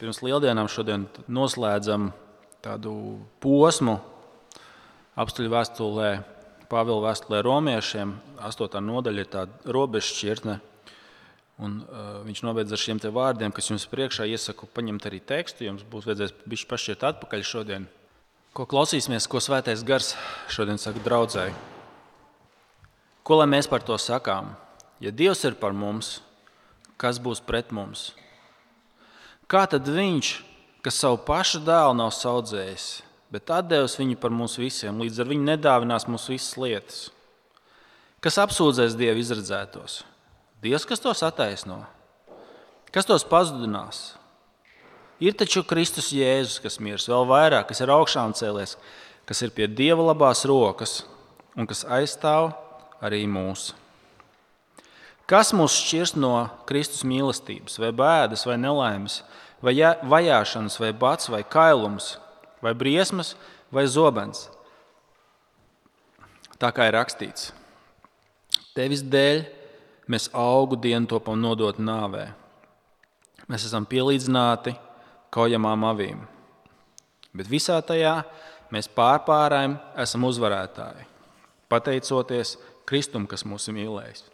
pirms lieldienām šodien noslēdzam tādu posmu apstuļu vēstulē, Pāvila vēstulē romiešiem. 8. nodaļa ir tāda robežšķirtne. Un, uh, viņš nobeidz ar šiem vārdiem, kas jums priekšā iesaku paņemt arī tekstu. Jums būs vajadzēs pašķirt atpakaļ šodien. Ko klausīsimies, ko svētais gars šodien saka draudzēji? Ko lai mēs par to sakām? Ja Dievs ir par mums, kas būs pret mums? Kā tad viņš, kas savu pašu dēlu nav audzējis, bet devis viņu par mums visiem, līdz ar viņu nedāvinās mūsu visas lietas? Kas apsūdzēs Dievu izredzētos? Dievs, kas tos attaisno? Kas tos pazudinās? Ir taču Kristus Jēzus, kas mirs vēl vairāk, kas ir augšām cēlies, kas ir pie Dieva labās rokas un kas aizstāv arī mūsu. Kas mūs šķirs no Kristus mīlestības, vai bēdas, vai nelaimes, vai vajāšanas, vai bats, vai kailums, vai briesmas, vai zobens? Tā kā ir rakstīts, tevis dēļ mēs augu dienu topam nodot nāvē. Mēs esam pielīdzināti kaujamām avīm, bet visā tajā mēs pārpārējiem esam uzvarētāji, pateicoties Kristum, kas mūs ir mīlējis.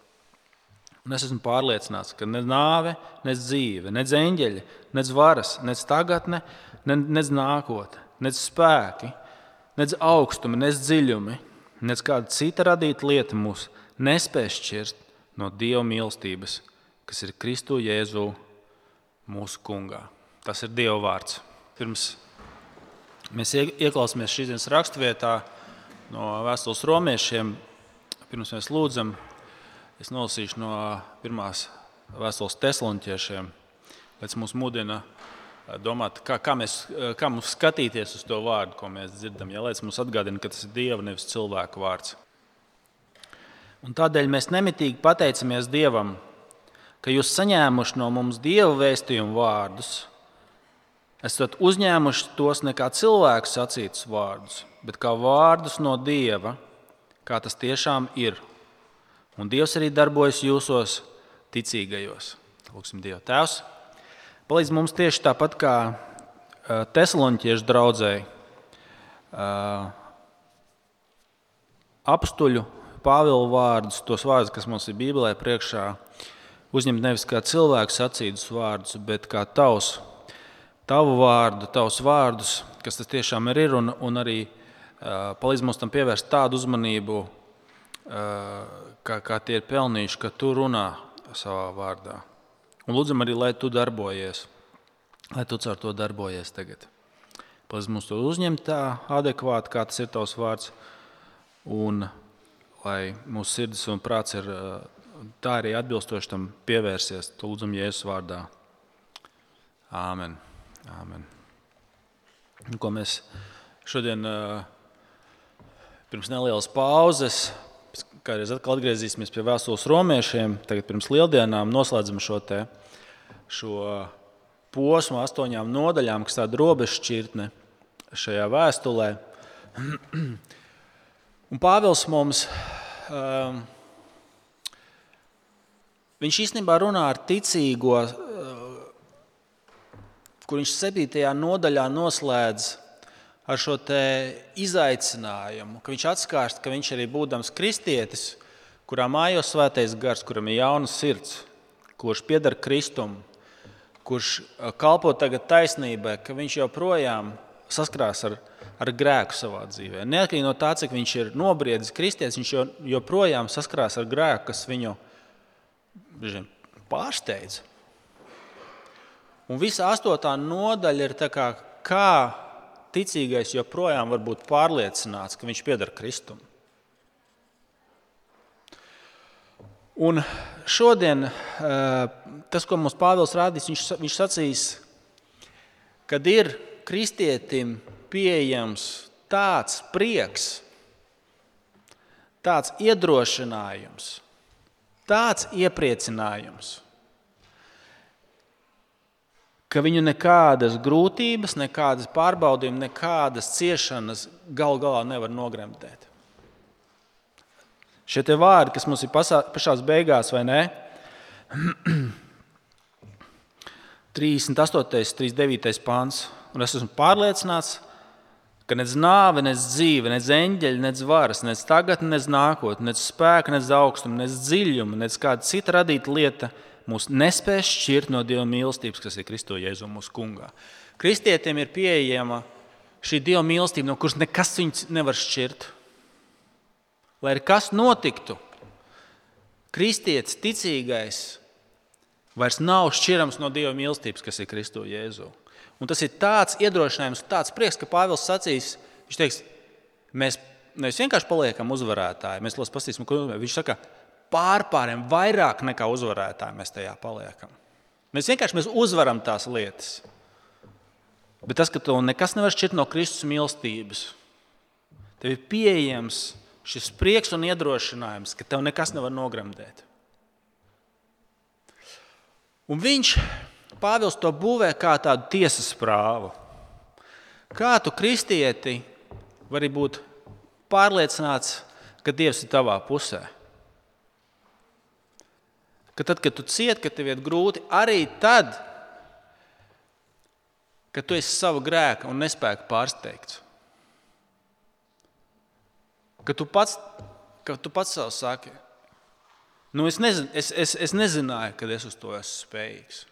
Un es esmu pārliecināts, ka ne nāve, ne dzīve, ne eņģeļi, ne varas, ne tagadne, ne, ne nākotne, ne spēki, ne augstumi, ne dziļumi, ne kāda cita radīta lieta mūs nespēs šķirt no Dieva mīlestības, kas ir Kristu Jēzu mūsu kungā. Tas ir Dieva vārds. Pirms mēs ieklausāmies šīs dienas raksturvietā no vēstules romiešiem, pirms mēs lūdzam Es nolasīšu no pirmās vēstules teslonķiešiem, lai tas mūs mudina eh, domāt, kā, kā, mēs, eh, kā mums skatīties uz to vārdu, ko mēs dzirdam. Ja, lai tas mums atgādina, ka tas ir Dieva, nevis cilvēka vārds. Un tādēļ mēs nemitīgi pateicamies Dievam, ka jūs saņēmuši no mums Dieva vēstījumu vārdus. Esat uzņēmuši tos ne kā cilvēku sacītus vārdus, bet kā vārdus no Dieva, kā tas tiešām ir. Un Dievs arī darbojas jūsos ticīgajos. Lūksim, Dievu Tēvs. Palīdz mums tieši tāpat kā Thesaloņķiešu draudzēji, apstuļu Pāvila vārdus, tos vārdus, kas mums ir Bībelē priekšā, uzņemt nevis kā cilvēku sacītus vārdus, bet kā tavs, tavu vārdu, tavus vārdus, kas tas tiešām ir, un, un arī palīdz mums tam pievērst tādu uzmanību, kā, kā tie ir pelnījuši, ka tu runā savā vārdā. Un lūdzam arī, lai tu darbojies, lai tu caur to darbojies tagad. Palīdz mums to uzņemt tā adekvāti, kā tas ir tavs vārds, un lai mūsu sirds un prāts ir tā arī atbilstoši tam pievērsies. To lūdzam Jēzus vārdā. Āmen. Āmen. Ko mēs šodien pirms nelielas pauzes kādreiz atkal atgriezīsimies pie vēstules romiešiem. Tagad pirms lieldienām noslēdzam šo, te, šo posmu astoņām nodaļām, kas tāda robežšķirtne šajā vēstulē. Un Pāvils mums um, īstenībā runā ar ticīgo, uh, kur viņš 7. nodaļā noslēdz ar šo izaicinājumu, ka viņš atskārst, ka viņš arī būdams kristietis, kurā mājās svētais gars, kuram ir jauna sirds, kurš pieder Kristum, kurš kalpo tagad taisnībai, ka viņš joprojām saskarās ar, ar grēku savā dzīvē. Neatkarīgi no tā, cik viņš ir nobriedzis kristietis, viņš joprojām saskarās ar grēku, kas viņu žin, pārsteidz. Un visa astotā nodaļa ir tā kā, kā ticīgais joprojām var būt pārliecināts, ka viņš pieder Kristum. Un šodien eh, tas, ko mums Pāvils rādīs, viņš, viņš sacīs, kad ir kristietim pieejams tāds prieks, tāds iedrošinājums, tāds iepriecinājums ka viņu nekādas grūtības, nekādas pārbaudījumi, nekādas ciešanas galu galā nevar nogremdēt. Šie vārdi, kas mums ir pasā, pašā beigās, vai ne? 38. 39. pāns. Un es esmu pārliecināts, ka nec nāve, nec dzīve, nec eņģeļi, nec varas, nec tagadne, nec nākotne, nec spēka, nec augstuma, nec dziļuma, nec kāda cita radīta lieta mūs nespēs šķirt no Dieva mīlestības, kas ir Kristo Jēzu mūsu kungā. Kristietiem ir pieejama šī Dieva mīlestība, no kuras nekas viņus nevar šķirt. Lai kas notiktu, kristietis, ticīgais, vairs nav šķirams no Dieva mīlestības, kas ir Kristo Jēzu. Un tas ir tāds iedrošinājums, tāds prieks, ka Pāvils sacīs, viņš teiks, mēs nevis vienkārši paliekam uzvarētāji, mēs tos pastīsim, ko viņš saka. Pārpāriem vairāk nekā uzvarētāji mēs tajā paliekam. Mēs vienkārši mēs uzvaram tās lietas. Bet tas, ka to nekas nevar šķirt no Kristus mīlestības, tev ir pieejams šis prieks un iedrošinājums, ka tev nekas nevar nogremdēt. Un viņš, Pāvils, to būvē kā tādu tiesas prāvu. Kā tu, kristieti, vari būt pārliecināts, ka Dievs ir tavā pusē? Ka tad, kad tu cieti, kad tev ir grūti, arī tad, kad tu esi savu grēku un nespēku pārsteigts. Ka tu pats, ka tu pats sev saki, nu es, nezin, es, es, es nezināju, kad es uz to esmu spējīgs.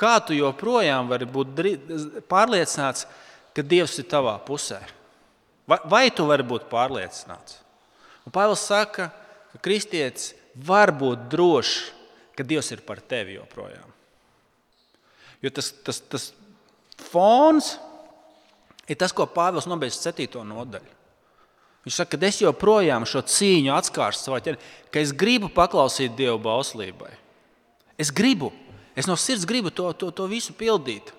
Kā tu joprojām vari būt pārliecināts, ka Dievs ir tavā pusē? Vai, vai tu vari būt pārliecināts? Un Pāvils saka, ka kristietis var būt drošs, ka Dievs ir par tevi joprojām. Jo tas, tas, tas fons ir tas, ko Pāvils nobeidz 7. nodaļu. Viņš saka, ka es joprojām šo cīņu atskārstu savā ķermenī, ka es gribu paklausīt Dieva bauslībai. Es gribu, es no sirds gribu to, to, to visu pildīt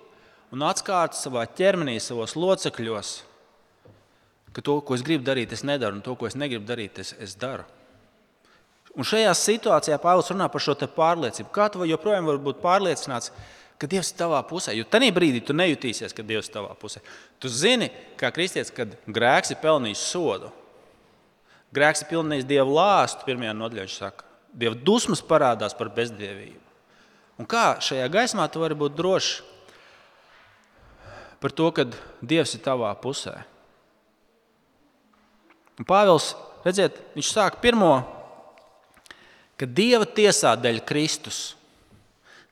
un atskārtu savā ķermenī, savos locekļos, ka to, ko es gribu darīt, es nedaru, un to, ko es negribu darīt, es, es daru. Un šajā situācijā Pāvils runā par šo pārliecību. Kā tu joprojām vari būt pārliecināts, ka Dievs ir tavā pusē. Jo tajā brīdī tu nejutīsies, ka Dievs ir tavā pusē. Tu zini, kā kristietis, kad grēks ir pelnījis sodu. Grēks ir pelnījis Dieva lāstu, pirmajā nodaļā viņš saka. Dieva dusmas parādās par bezdievību. Un kā šajā gaismā tu vari būt drošs par to, ka Dievs ir tavā pusē? Un Pāvils, redziet, viņš sāk pirmo, ka Dieva tiesā dēļ Kristus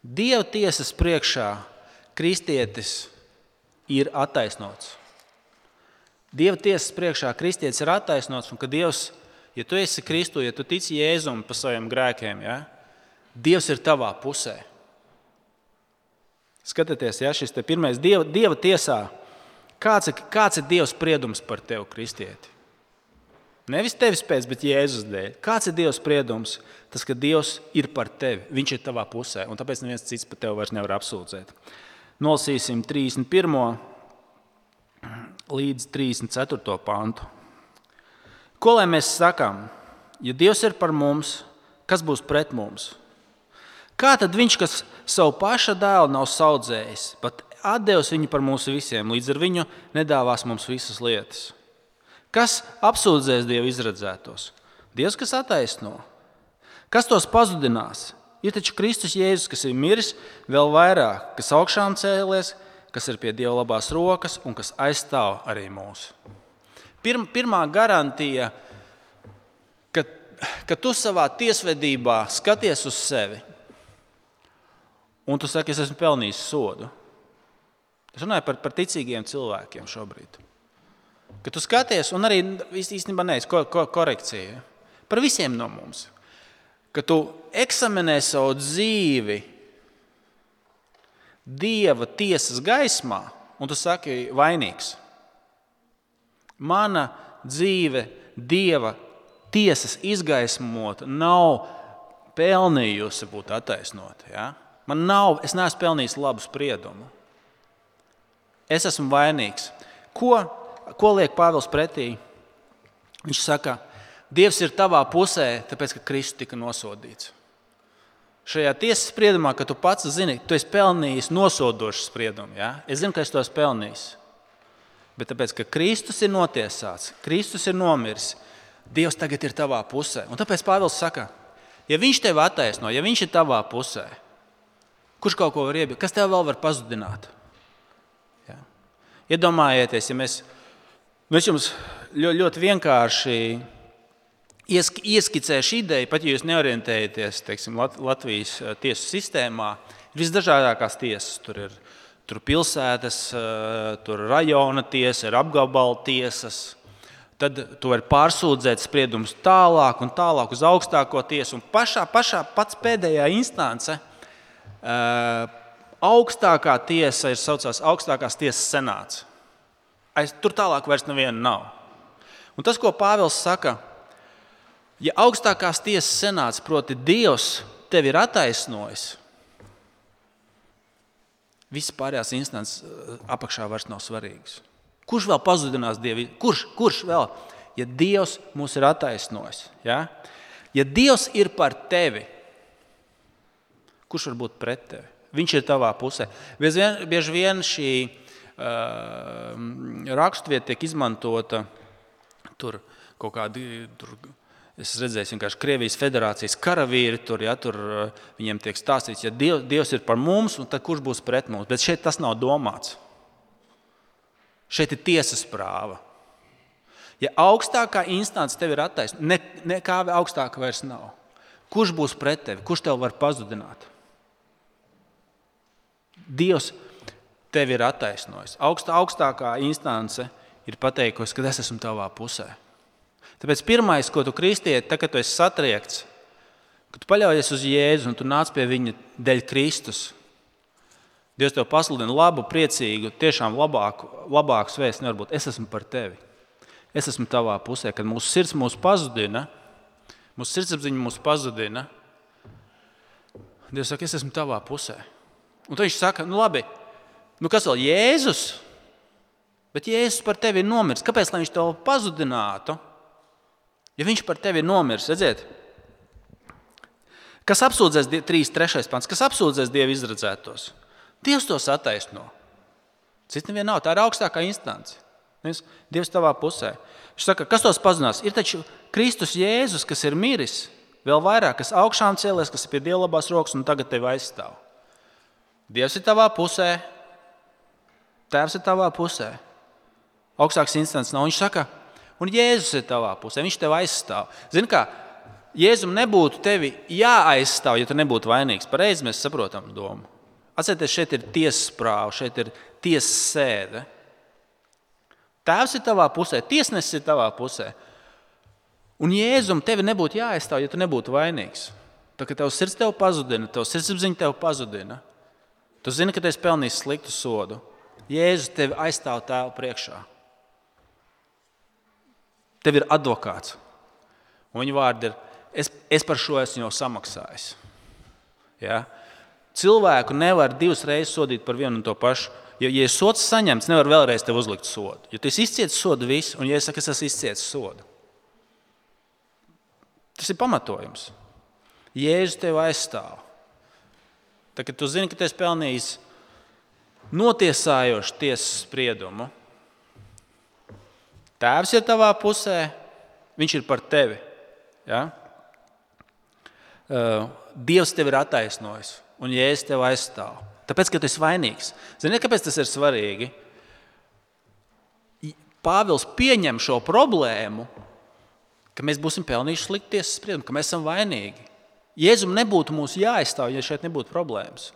Dieva tiesas priekšā kristietis ir attaisnots. Dieva tiesas priekšā kristietis ir attaisnots, un ka Dievs, ja tu esi Kristu, ja tu tici Jēzum par saviem grēkiem, ja, Dievs ir tavā pusē. Skatieties, ja šis ir pirmais dieva, dieva tiesā. Kāds kāds ir Dieva spriedums par tevi, kristieti? Nevis tevis pēc, bet Jēzus dēļ. Kāds ir Dieva spriedums? Tas, ka Dievs ir par tevi, Viņš ir tavā pusē, un tāpēc neviens cits par tevi vairs nevar apsūdzēt. Nolasīsim 31. līdz 34. pantu. Ko lai mēs sakām? Ja Dievs ir par mums, kas būs pret mums? Kā tad viņš, kas savu paša dēlu nav audzējis, pat atdevis viņu par mums visiem, līdz ar viņu nedāvās mums visas lietas? Kas apsūdzēs Dievu izredzētos? Dievs, kas attaisno. Kas tos pazudinās? Ir taču Kristus Jēzus, kas ir miris, vēl vairāk, kas augšām cēlies, kas ir pie Dieva labās rokas un kas aizstāv arī. Pirm, pirmā garantija, ka, ka tu savā tiesvedībā skaties uz sevi un tu saki, es esmu pelnījis sodu. Es runāju par, par ticīgiem cilvēkiem šobrīd. Ka tu skaties, un arī īstenībā neesi ko, ko, korekcija par visiem no mums. Ka tu eksaminē savu dzīvi Dieva tiesas gaismā, un tu saki, vainīgs. Mana dzīve Dieva tiesas izgaismota nav pelnījusi būt attaisnota. Ja? Man nav, es neesmu pelnījis labu spriedumu. Es esmu vainīgs. Ko ko liek Pāvils pretī? Viņš saka, Dievs ir tavā pusē, tāpēc ka Kristus tika nosodīts. Šajā tiesas spriedumā, ka tu pats zini, tu esi pelnījis nosodošu spriedumu. Ja? Es zinu, ka es to esmu pelnījis. Bet tāpēc, ka Kristus ir notiesāts, Kristus ir nomiris, Dievs tagad ir tavā pusē. Un tāpēc Pāvils saka, ja Viņš tevi attaisno, ja Viņš ir tavā pusē, Kurš kaut ko var iebilst? Kas tev vēl var pazudināt? Ja. Iedomājieties, ja mēs, mēs jums ļoti, ļoti vienkārši iesk, ieskicēšu ideju, pat ja jūs neorientējaties teiksim, Latvijas eh, tiesu sistēmā, ir visdažādākās tiesas. Tur ir tur pilsētas, eh, tur rajona tiesa, ir apgabala tiesas. Tad tu vari pārsūdzēt spriedumus tālāk un tālāk uz augstāko tiesu. Un pašā, pašā pats pēdējā instance Uh, augstākā tiesa ir saucās augstākās tiesas senāts. Aiz, tur tālāk vairs neviena nav. Un tas, ko Pāvils saka, ja augstākās tiesas senāts, proti, Dievs tevi ir attaisnojis, visas pārējās instances apakšā vairs nav svarīgas. Kurš vēl pazudinās Dievu? Kurš, kurš vēl? Ja Dievs mūs ir attaisnojis, ja? ja Dievs ir par tevi, Kurš var būt pret tevi? Viņš ir tavā pusē. Bieži vien, bieži vien šī uh, raksturvieta tiek izmantota tur kaut kādi. Tur, Es redzēju, ka Krievijas federācijas karavīri tur, ja, tur viņiem tiek stāstīts, ja Dievs, Dievs ir par mums, tad kurš būs pret mums? Bet šeit tas nav domāts. Šeit ir tiesas prāva. Ja augstākā instance tev ir attaisnota, ne, nekā augstāka vairs nav. Kurš būs pret tevi? Kurš tev var pazudināt? Dievs tevi ir attaisnojis. Augstā, augstākā instance ir pateikusi, ka es esmu tavā pusē. Tāpēc pirmais, ko tu kristieti, tad, kad tu esi satriekts, kad tu paļaujies uz Jēzu un tu nāc pie viņa dēļ Kristus, Dievs tev pasludina labu, priecīgu, tiešām labāku, labāku svēstu. Nevar būt. Es esmu par tevi. Es esmu tavā pusē. Kad mūsu sirds mūs pazudina, mūsu sirdsapziņa mūs pazudina, Dievs saka, es esmu tavā pusē. Un viņš saka, nu labi, nu kas vēl Jēzus? Bet Jēzus par tevi ir nomiris. Kāpēc viņš to pazudinātu? Ja viņš par tevi ir nomiris, redziet, kas apsūdzēs 3, 3 pants, kas apsūdzēs Dievu izredzētos? Dievs tos attaisno. Cits nevienam nav. Tā ir augstākā instance. Dievs tavā pusē. Viņš saka, kas tos pazinās? Ir taču Kristus Jēzus, kas ir miris, vēl vairāk, kas augšām cēlies, kas ir pie Dieva labās rokas un tagad tevi aizstāv. Dievs ir tavā pusē, Tēvs ir tavā pusē. Augstāks instants nav. Viņš saka, un Jēzus ir tavā pusē, viņš tev aizstāv. Zini, kā Jēzum nebūtu tevi jāaizstāv, ja tu nebūtu vainīgs. Pareizi mēs saprotam domu. Atcerieties, šeit ir tiesas prāva, šeit ir tiesas sēde. Tēvs ir tavā pusē, tiesnesis ir tavā pusē. Un Jēzum tevi nebūtu jāaizstāv, ja tu nebūtu vainīgs. Tā kā tavs sirds tev pazudina, tavs sirdsapziņa tev pazudina. Tu zini, ka tu esi pelnījis sliktu sodu. Jēzus tevi aizstāv tēvu priekšā. Tev ir advokāts. Un viņa vārdi ir: es, es par šo esmu jau samaksājis. Ja? Cilvēku nevar divas reizes sodīt par vienu un to pašu. Ja, ja ir sots saņemts, nevar vēlreiz tev uzlikt sodu. Jo tu esi izcietis sodu visu, un ja es saku, es esmu izcietis sodu, tas ir pamatojums. Jēzus tevi aizstāv. Tad, kad tu zini, ka tu esi pelnījis notiesājošu tiesas spriedumu, Tēvs ir tavā pusē, viņš ir par tevi. Ja? Uh, Dievs tevi ir attaisnojis, un Jēzus tevi aizstāv. Tāpēc, ka tu esi vainīgs. Zini, kāpēc tas ir svarīgi? Pāvils pieņem šo problēmu, ka mēs būsim pelnījuši sliktu tiesas spriedumu, ka mēs esam vainīgi. Jēzum nebūtu mūs jāaizstāv, ja šeit nebūtu problēmas.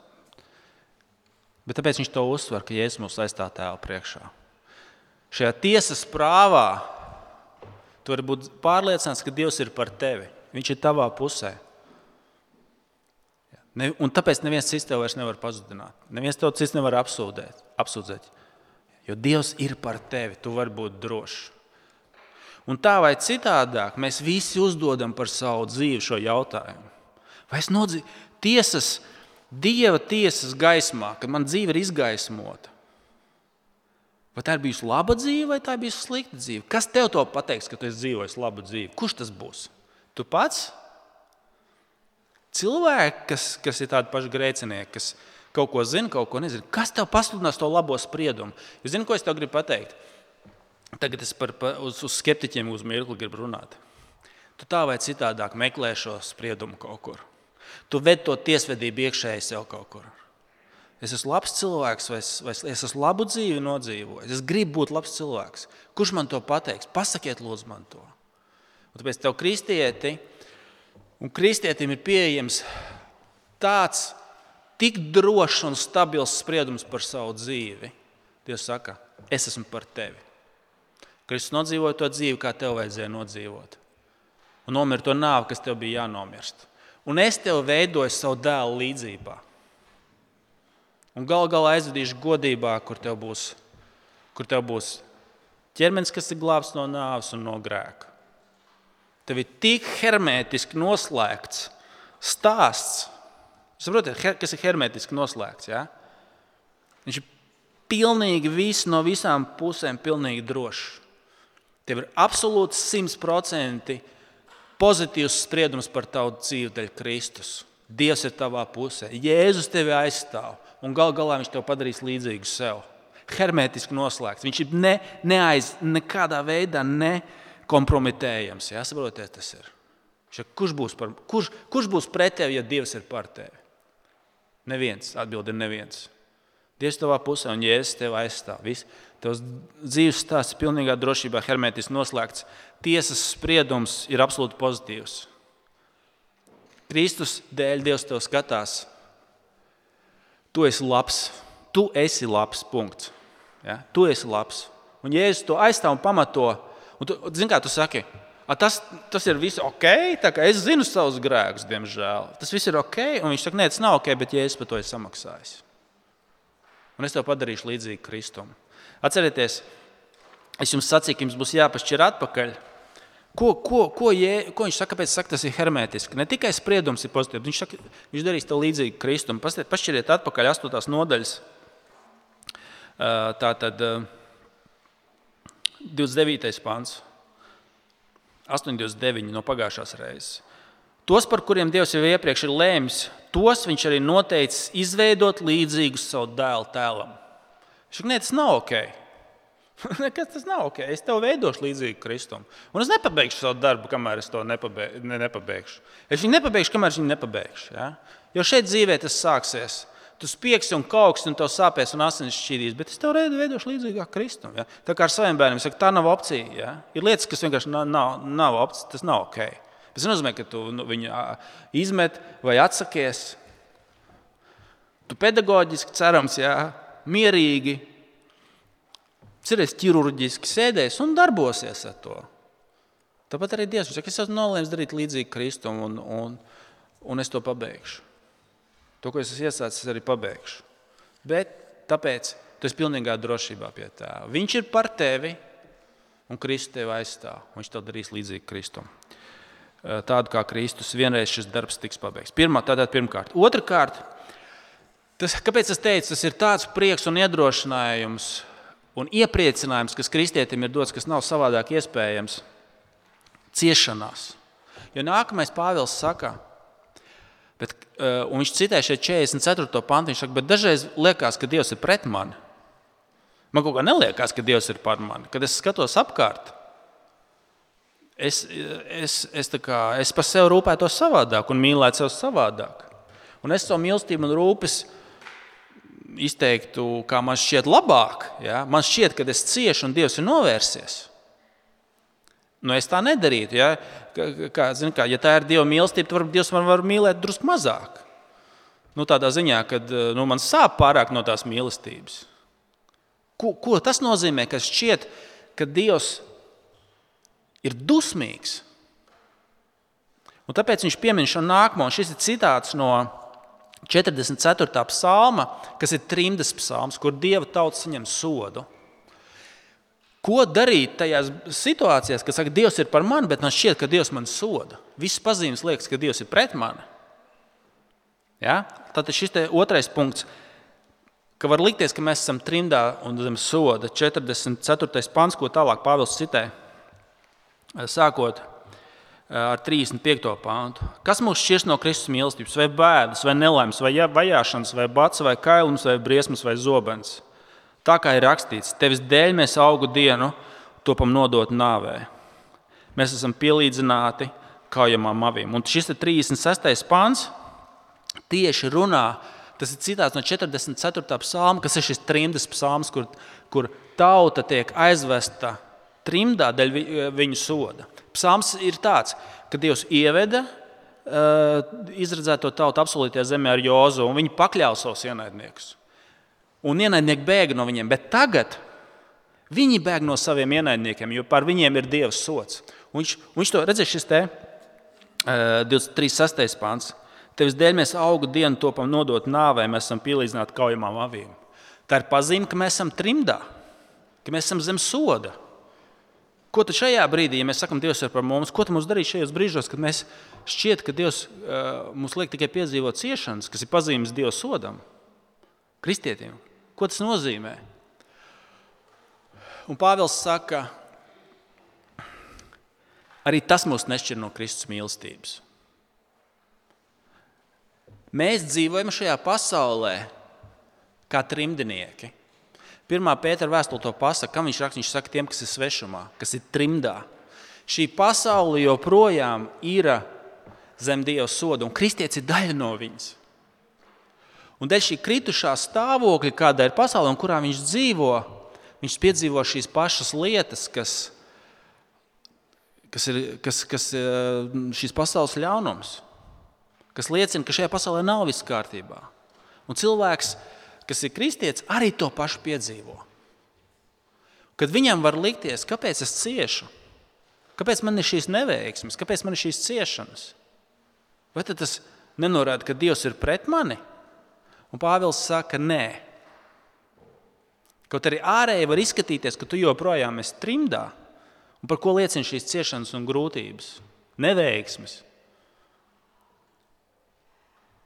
Bet tāpēc viņš to uzsver, ka Jēzus mūs aizstāv tēva priekšā. Šajā tiesas prāvā tu vari būt pārliecināts, ka Dievs ir par tevi. Viņš ir tavā pusē. Ne, un tāpēc neviens cits tev vairs nevar pazudināt. Neviens tev cits nevar apsūdēt, apsūdzēt. Jo Dievs ir par tevi, tu vari būt drošs. Un tā vai citādāk, mēs visi uzdodam par savu dzīvi šo jautājumu. Vai es nodzīvoju tiesas, Dieva tiesas gaismā, kad man dzīve ir izgaismota? Vai tā ir bijusi laba dzīve vai tā ir bijusi slikta dzīve? Kas tev to pateiks, ka tu esi dzīvojis labu dzīvi? Kurš tas būs? Tu pats? Cilvēki, kas, kas ir tādi paši grēcinieki, kas kaut ko zina, kaut ko nezina. Kas tev pasludinās to labo spriedumu? Jūs zināt, ko es tev gribu pateikt? Tagad es par, par, uz, uz skeptiķiem uz mirkli gribu runāt. Tu tā vai citādāk meklē šo spriedumu kaut kur. Tu ved to tiesvedību iekšēji sev kaut kur. Es esmu labs cilvēks, vai es, vai es esmu labu dzīvi nodzīvojis. Es gribu būt labs cilvēks. Kurš man to pateiks? Pasakiet, lūdzu, man to. Un tāpēc tev, kristieti, un kristietim ir pieejams tāds tik drošs un stabils spriedums par savu dzīvi. Dievs saka, es esmu par tevi. Kristus nodzīvoja to dzīvi, kā tev vajadzēja nodzīvot. Un nomira to nāvi, kas tev bija jānomirst. Un es tev veidoju savu dēlu līdzībā. Un gal galā aizvedīšu godībā, kur tev būs, kur tev būs ķermenis, kas ir glābts no nāves un no grēka. Tev ir tik hermētiski noslēgts stāsts. Saprotiet, kas ir hermētiski noslēgts? Ja? Viņš ir pilnīgi viss no visām pusēm, pilnīgi drošs. Tev ir absolūti simtprocentīgi pozitīvs spriedums par tavu dzīvi dēļ Kristus. Dievs ir tavā pusē, Jēzus tevi aizstāv un gal galā viņš tev padarīs līdzīgu sev. Hermētiski noslēgts. Viņš ir ne, neaiz, nekādā veidā nekompromitējams. Jā, saprotiet, tas ir. Kurš būs, par, kurš, kurš būs pret tevi, ja Dievs ir par tevi? Neviens. Atbilde ir neviens. Dievs tavā pusē un Jēzus tevi aizstāv. Viss. Tavs dzīves stāsts ir pilnīgā drošībā, hermētiski noslēgts. Tiesas spriedums ir absolūti pozitīvs. Kristus dēļ Dievs tev skatās tu esi labs, tu esi labs. Punkts. Ja? Tu esi labs. Un Jēzus to aizstāv un pamato. Un tu, zini, kā tu saki, tas, tas ir viss ok, es zinu savus grēkus, diemžēl. Tas viss ir ok, un viņš saka, nē, tas nav ok, bet Jēzus par to ir samaksājis. Un es tev padarīšu līdzīgu Kristum. Atcerieties, es jums sacīju, ka jums būs jāpašķir atpakaļ. Ko, ko, ko, jē, ko viņš saka? Kāpēc saka, tas ir hermētiski? Ne tikai spriedums ir pozitīvs. Viņš, saka, viņš darīs to līdzīgi Kristum. Pašķiriet atpakaļ 8. nodaļas. Tā tad 29. pāns. 8,29 no pagājušās reizes. Tos, par kuriem Dievs jau iepriekš ir lēmis, tos viņš arī noteicis izveidot līdzīgus savu dēlu tēlam. Viņš saka, nē, tas nav ok. Nekas tas nav ok. Es tev veidošu līdzīgu Kristum. Un es nepabeigšu savu darbu, kamēr es to nepabeigšu. Ne, nepabeigšu. Es viņu nepabeigšu, kamēr es viņu nepabeigšu. Ja? Jo šeit dzīvē tas sāksies. Tu spiegsi un kauksi, un tev sāpēs un asinis šķīdīs, bet es tev veidošu līdzīgāk Kristum. Ja? Tā kā ar saviem bērniem saka, tā nav opcija. Ja? Ir lietas, kas vienkārši nav, nav, nav opcija, tas nav ok. Tas nozīmē, ka tu nu, viņu izmet vai atsakies. Tu pedagoģiski cerams, ja? mierīgi cerēs ķirurģiski, sēdēs un darbosies ar to. Tāpat arī Dievs saka, es esmu nolēmis darīt līdzīgi Kristum, un, un, un es to pabeigšu. To, ko es esmu iesācis, es arī pabeigšu. Bet tāpēc tu esi pilnīgā drošībā pie tā. Viņš ir par tevi, un Kristus tevi aizstāv. Viņš to darīs līdzīgi Kristum. Tādu kā Kristus, vienreiz šis darbs tiks pabeigts. Pirmā, tātad pirmkārt. Otrakārt, tas, kāpēc es teicu, tas ir tāds prieks un iedrošinājums un iepriecinājums, kas kristietim ir dots, kas nav savādāk iespējams, ciešanās. Jo nākamais Pāvils saka, bet, eh, un viņš citē šeit 44. pantu, viņš saka, bet dažreiz liekas, ka Dievs ir pret mani. Man kaut kā neliekas, ka Dievs ir par mani. Kad es skatos apkārt, es, es, es, kā, es par sevi rūpētos savādāk un mīlētu sevi savādāk. Un es savu mīlestību un rūpes izteiktu, kā man šķiet labāk, ja? man šķiet, ka es ciešu un Dievs ir novērsies. Nu, es tā nedarītu. Ja, kā, zin, kā, ja tā ir Dieva mīlestība, tad varbūt Dievs man var mīlēt drusku mazāk. Nu, tādā ziņā, ka nu, man sāp pārāk no tās mīlestības. Ko, ko tas nozīmē? Ka šķiet, ka Dievs ir dusmīgs. Un tāpēc viņš piemin šo nākamo. Šis ir citāts no 44. psalma, kas ir trimdas psalms, kur dieva tauta saņem sodu. Ko darīt tajās situācijās, kad saka, Dievs ir par mani, bet man šķiet, ka Dievs man soda? Visas pazīmes liekas, ka Dievs ir pret mani. Ja? Tad šis otrais punkts, ka var likties, ka mēs esam trimdā un zem soda. 44. pants, ko tālāk Pāvils citē, sākot ar 35. pāntu. Kas mūs šķirs no Kristus mīlestības, vai bēdas, vai nelaimes, vai vajāšanas, vai bats, vai kailums, vai briesmas, vai zobens? Tā kā ir rakstīts, tevis dēļ mēs augu dienu topam nodot nāvē. Mēs esam pielīdzināti kaujamām avīm. Un šis 36. pāns tieši runā Tas ir citāts no 44. psalma, kas ir šis trimdas psalms, kur, kur tauta tiek aizvesta trimdā dēļ viņu soda. Psalms ir tāds, ka Dievs ieveda uh, izredzēto tautu apsolītajā zemē ar Jozu, un viņi pakļāva savus ienaidniekus. Un ienaidnieki bēga no viņiem, bet tagad viņi bēg no saviem ienaidniekiem, jo par viņiem ir Dieva sots. Un viņš, viņš to redzēs, šis te, uh, 23. pāns. Tevis dēļ mēs augu dienu topam nodot nāvē, mēs esam pielīdzināti kaujamām avīm. Tā ir pazīme, ka mēs esam trimdā, ka mēs esam zem soda. Ko tad šajā brīdī, ja mēs sakām, Dievs ir par mums, ko mums darīt šajos brīžos, kad mēs šķiet, ka Dievs uh, mums liek tikai piedzīvot ciešanas, kas ir pazīmes Dieva sodam, kristietim? Ko tas nozīmē? Un Pāvils saka, arī tas mūs nešķir no Kristus mīlestības. Mēs dzīvojam šajā pasaulē kā trimdnieki. Pirmā pētera vēstule to pasaka, kam viņš raksta. Viņš saka, tiem, kas ir svešumā, kas ir trimdā. Šī pasaule joprojām ir zem Dieva soda, un kristietis ir daļa no viņas. Un dēļ šī kritušā stāvokļa, kāda ir pasaule un kurā viņš dzīvo, viņš piedzīvo šīs pašas lietas, kas, kas ir kas, kas, šīs pasaules ļaunums kas liecina, ka šajā pasaulē nav viss kārtībā. Un cilvēks, kas ir kristietis, arī to pašu piedzīvo. Kad viņam var likties, kāpēc es ciešu, kāpēc man ir šīs neveiksmes, kāpēc man ir šīs ciešanas, vai tas nenorāda, ka Dievs ir pret mani? Un Pāvils saka, nē. Kaut arī ārēji var izskatīties, ka tu joprojām esi trimdā, un par ko liecina šīs ciešanas un grūtības, neveiksmes.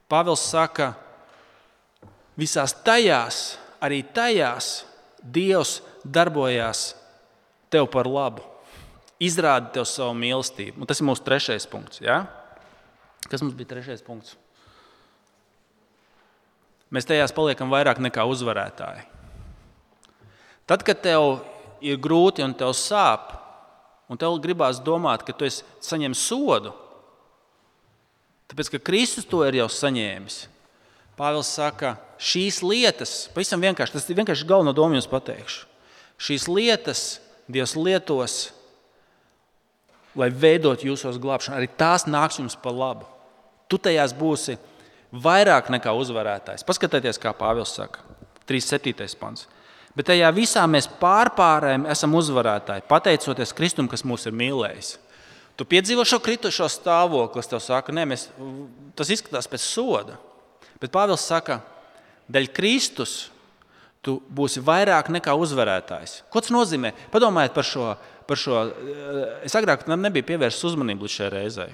Pāvils saka, visās tajās, arī tajās Dievs darbojās tev par labu, izrāda tev savu mīlestību. Un tas ir mūsu trešais punkts. Ja? Kas mums bija trešais punkts? Mēs tajās paliekam vairāk nekā uzvarētāji. Tad, kad tev ir grūti un tev sāp, un tev gribās domāt, ka tu saņem sodu, Tāpēc, ka Kristus to ir jau saņēmis. Pāvils saka, šīs lietas, pavisam vienkārši, tas ir vienkārši galveno domu jums pateikšu. Šīs lietas Dievs lietos, lai veidot jūsos glābšanu. Arī tās nāks jums par labu. Tu tajās būsi vairāk nekā uzvarētājs. Paskatieties, kā Pāvils saka, 3,7. pants. Bet tajā visā mēs pārpārējām esam uzvarētāji, pateicoties Kristum, kas mūs ir mīlējis. Tu piedzīvo šo kritušo stāvokli, kas tev saka, nē, mēs, tas izskatās pēc soda. Bet Pāvils saka, dēļ Kristus tu būsi vairāk nekā uzvarētājs. Ko tas nozīmē? Padomājiet par šo. Par šo es agrāk tam nebiju pievērsis uzmanību līdz šai reizei.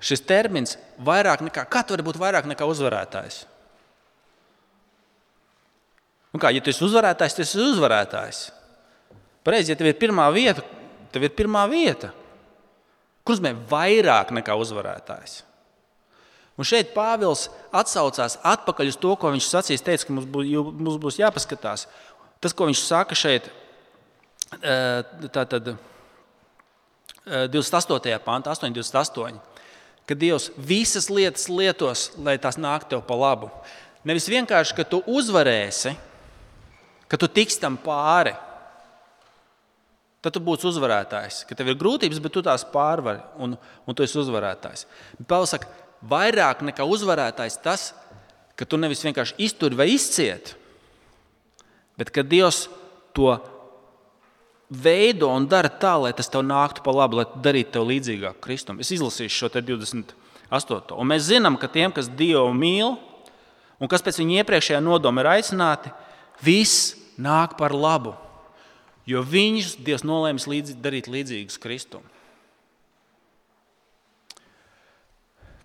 Šis termins vairāk nekā, kā tu vari būt vairāk nekā uzvarētājs? Un kā, ja tu esi uzvarētājs, tad esi uzvarētājs. Pareizi, ja tev ir pirmā vieta, Tev ir pirmā vieta. Kur nozīmē vairāk nekā uzvarētājs? Un šeit Pāvils atsaucās atpakaļ uz to, ko viņš sacīs. Teica, ka mums būs, mums būs jāpaskatās. Tas, ko viņš saka šeit, tātad 28. pāntā, 8,28. Ka Dievs visas lietas lietos, lai tās nāktu tev pa labu. Nevis vienkārši, ka tu uzvarēsi, ka tu tiks tam pāri, tad tu būsi uzvarētājs. Ka tev ir grūtības, bet tu tās pārvari un, un tu esi uzvarētājs. Pāvils saka, vairāk nekā uzvarētājs tas, ka tu nevis vienkārši izturi vai izcieti, bet ka Dievs to veido un dara tā, lai tas tev nāktu pa labu, lai darītu tev līdzīgāku Kristum. Es izlasīšu šo 28. Un mēs zinām, ka tiem, kas Dievu mīl un kas pēc viņa iepriekšējā nodoma ir aicināti, viss nāk par labu jo viņus Dievs nolēma līdzi, darīt līdzīgus Kristum.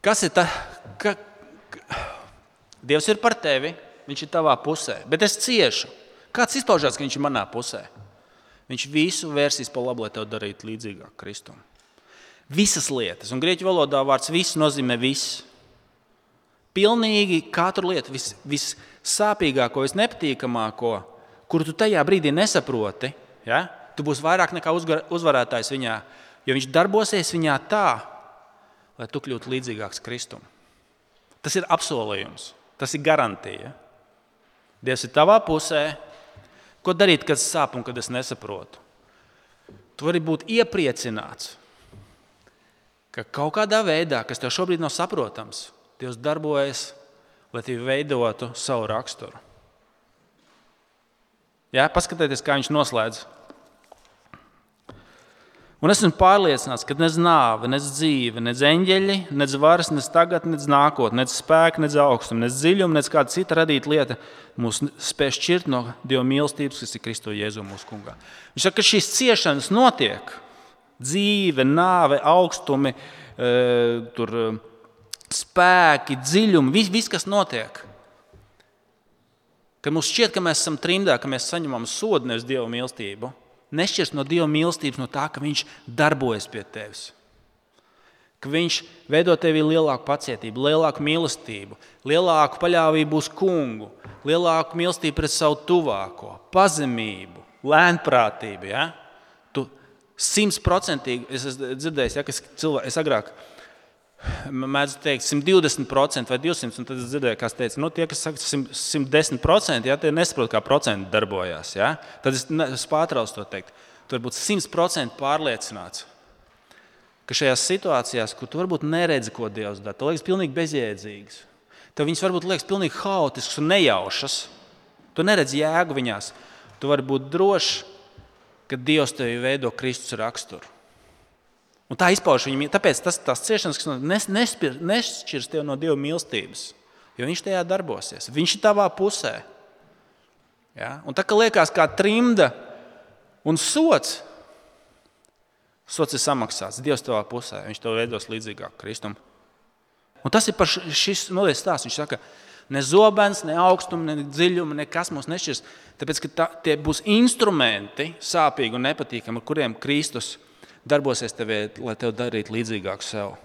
Kas ir tas? Ka, Dievs ir par tevi, Viņš ir tavā pusē, bet es ciešu. Kāds izpaužās, ka Viņš ir manā pusē? Viņš visu vērsīs pa labu, lai tev darītu līdzīgāk Kristum. Visas lietas, un grieķu valodā vārds viss nozīmē viss. Pilnīgi katru lietu, vis, vissāpīgāko, visnepatīkamāko, kuru tu tajā brīdī nesaproti, Ja? Tu būsi vairāk nekā uzvarētājs viņā, jo viņš darbosies viņā tā, lai tu kļūtu līdzīgāks Kristum. Tas ir apsolījums, tas ir garantija. Dievs ir tavā pusē. Ko darīt, kad sāp un kad es nesaprotu? Tu vari būt iepriecināts, ka kaut kādā veidā, kas tev šobrīd nav saprotams, Dievs darbojas, lai tevi veidotu savu raksturu. Jā, paskatieties, kā viņš noslēdz Un esmu pārliecināts, ka nec nāve, nec dzīve, nec eņģeļi, nec varas, nec tagadne, nec nākotne, nec spēka, nec augstuma, nec dziļuma, nec kāda cita radīta lieta mūs spēj šķirt no Dieva mīlestības, kas ir Kristo Jēzu mūsu kungā. Viņš saka, ka šīs ciešanas notiek. Dzīve, nāve, augstumi, e, tur, e, spēki, dziļumi, viss, vis, kas notiek. Kad mums šķiet, ka mēs esam trimdā, ka mēs saņemam sodu nevis Dieva mīlestību, nešķirs no Dieva mīlestības, no tā, ka Viņš darbojas pie tevis. Ka viņš veido tevī lielāku pacietību, lielāku mīlestību, lielāku paļāvību uz kungu, lielāku mīlestību pret savu tuvāko, pazemību, lēnprātību. Ja? Tu simtprocentīgi, es esmu dzirdējis, ja, ka cilvēki, es agrāk mēdz teikt 120% vai 200%, un tad es dzirdēju, kas teica, nu, tie, kas saka 110%, ja, tie nesaprot, kā procenti darbojas. Ja? Tad es, es pārtraucu to teikt. Tu vari būt 100% pārliecināts, ka šajās situācijās, kur tu varbūt neredzi, ko Dievs dara, tev liekas pilnīgi bezjēdzīgs. Tev viņas varbūt liekas pilnīgi haotiskas un nejaušas. Tu neredzi jēgu viņās. Tu vari būt drošs, ka Dievs tevi veido Kristus raksturu. Un tā izpauž viņa mīlestība. Tāpēc tas, tās ciešanas, kas nes, nespir, nešķirs tev no Dieva mīlestības, jo Viņš tajā darbosies. Viņš ir tavā pusē. Ja? Un tā kā liekas, kā trimda un sots, sots ir samaksāts. Dievs tavā pusē. Viņš to veidos līdzīgāk Kristum. Un tas ir par šis nolies stāsts. Viņš saka, ne zobens, ne augstums, ne dziļums, nekas mums nešķirs. Tāpēc, ka tā, tie būs instrumenti, sāpīgi un nepatīkami, ar kuriem Kristus ir darbosies tevī, lai tev darītu līdzīgāku sev.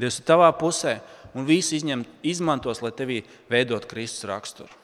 Dievs ir tavā pusē un visu izņem, izmantos, lai tevī veidot Kristus raksturu.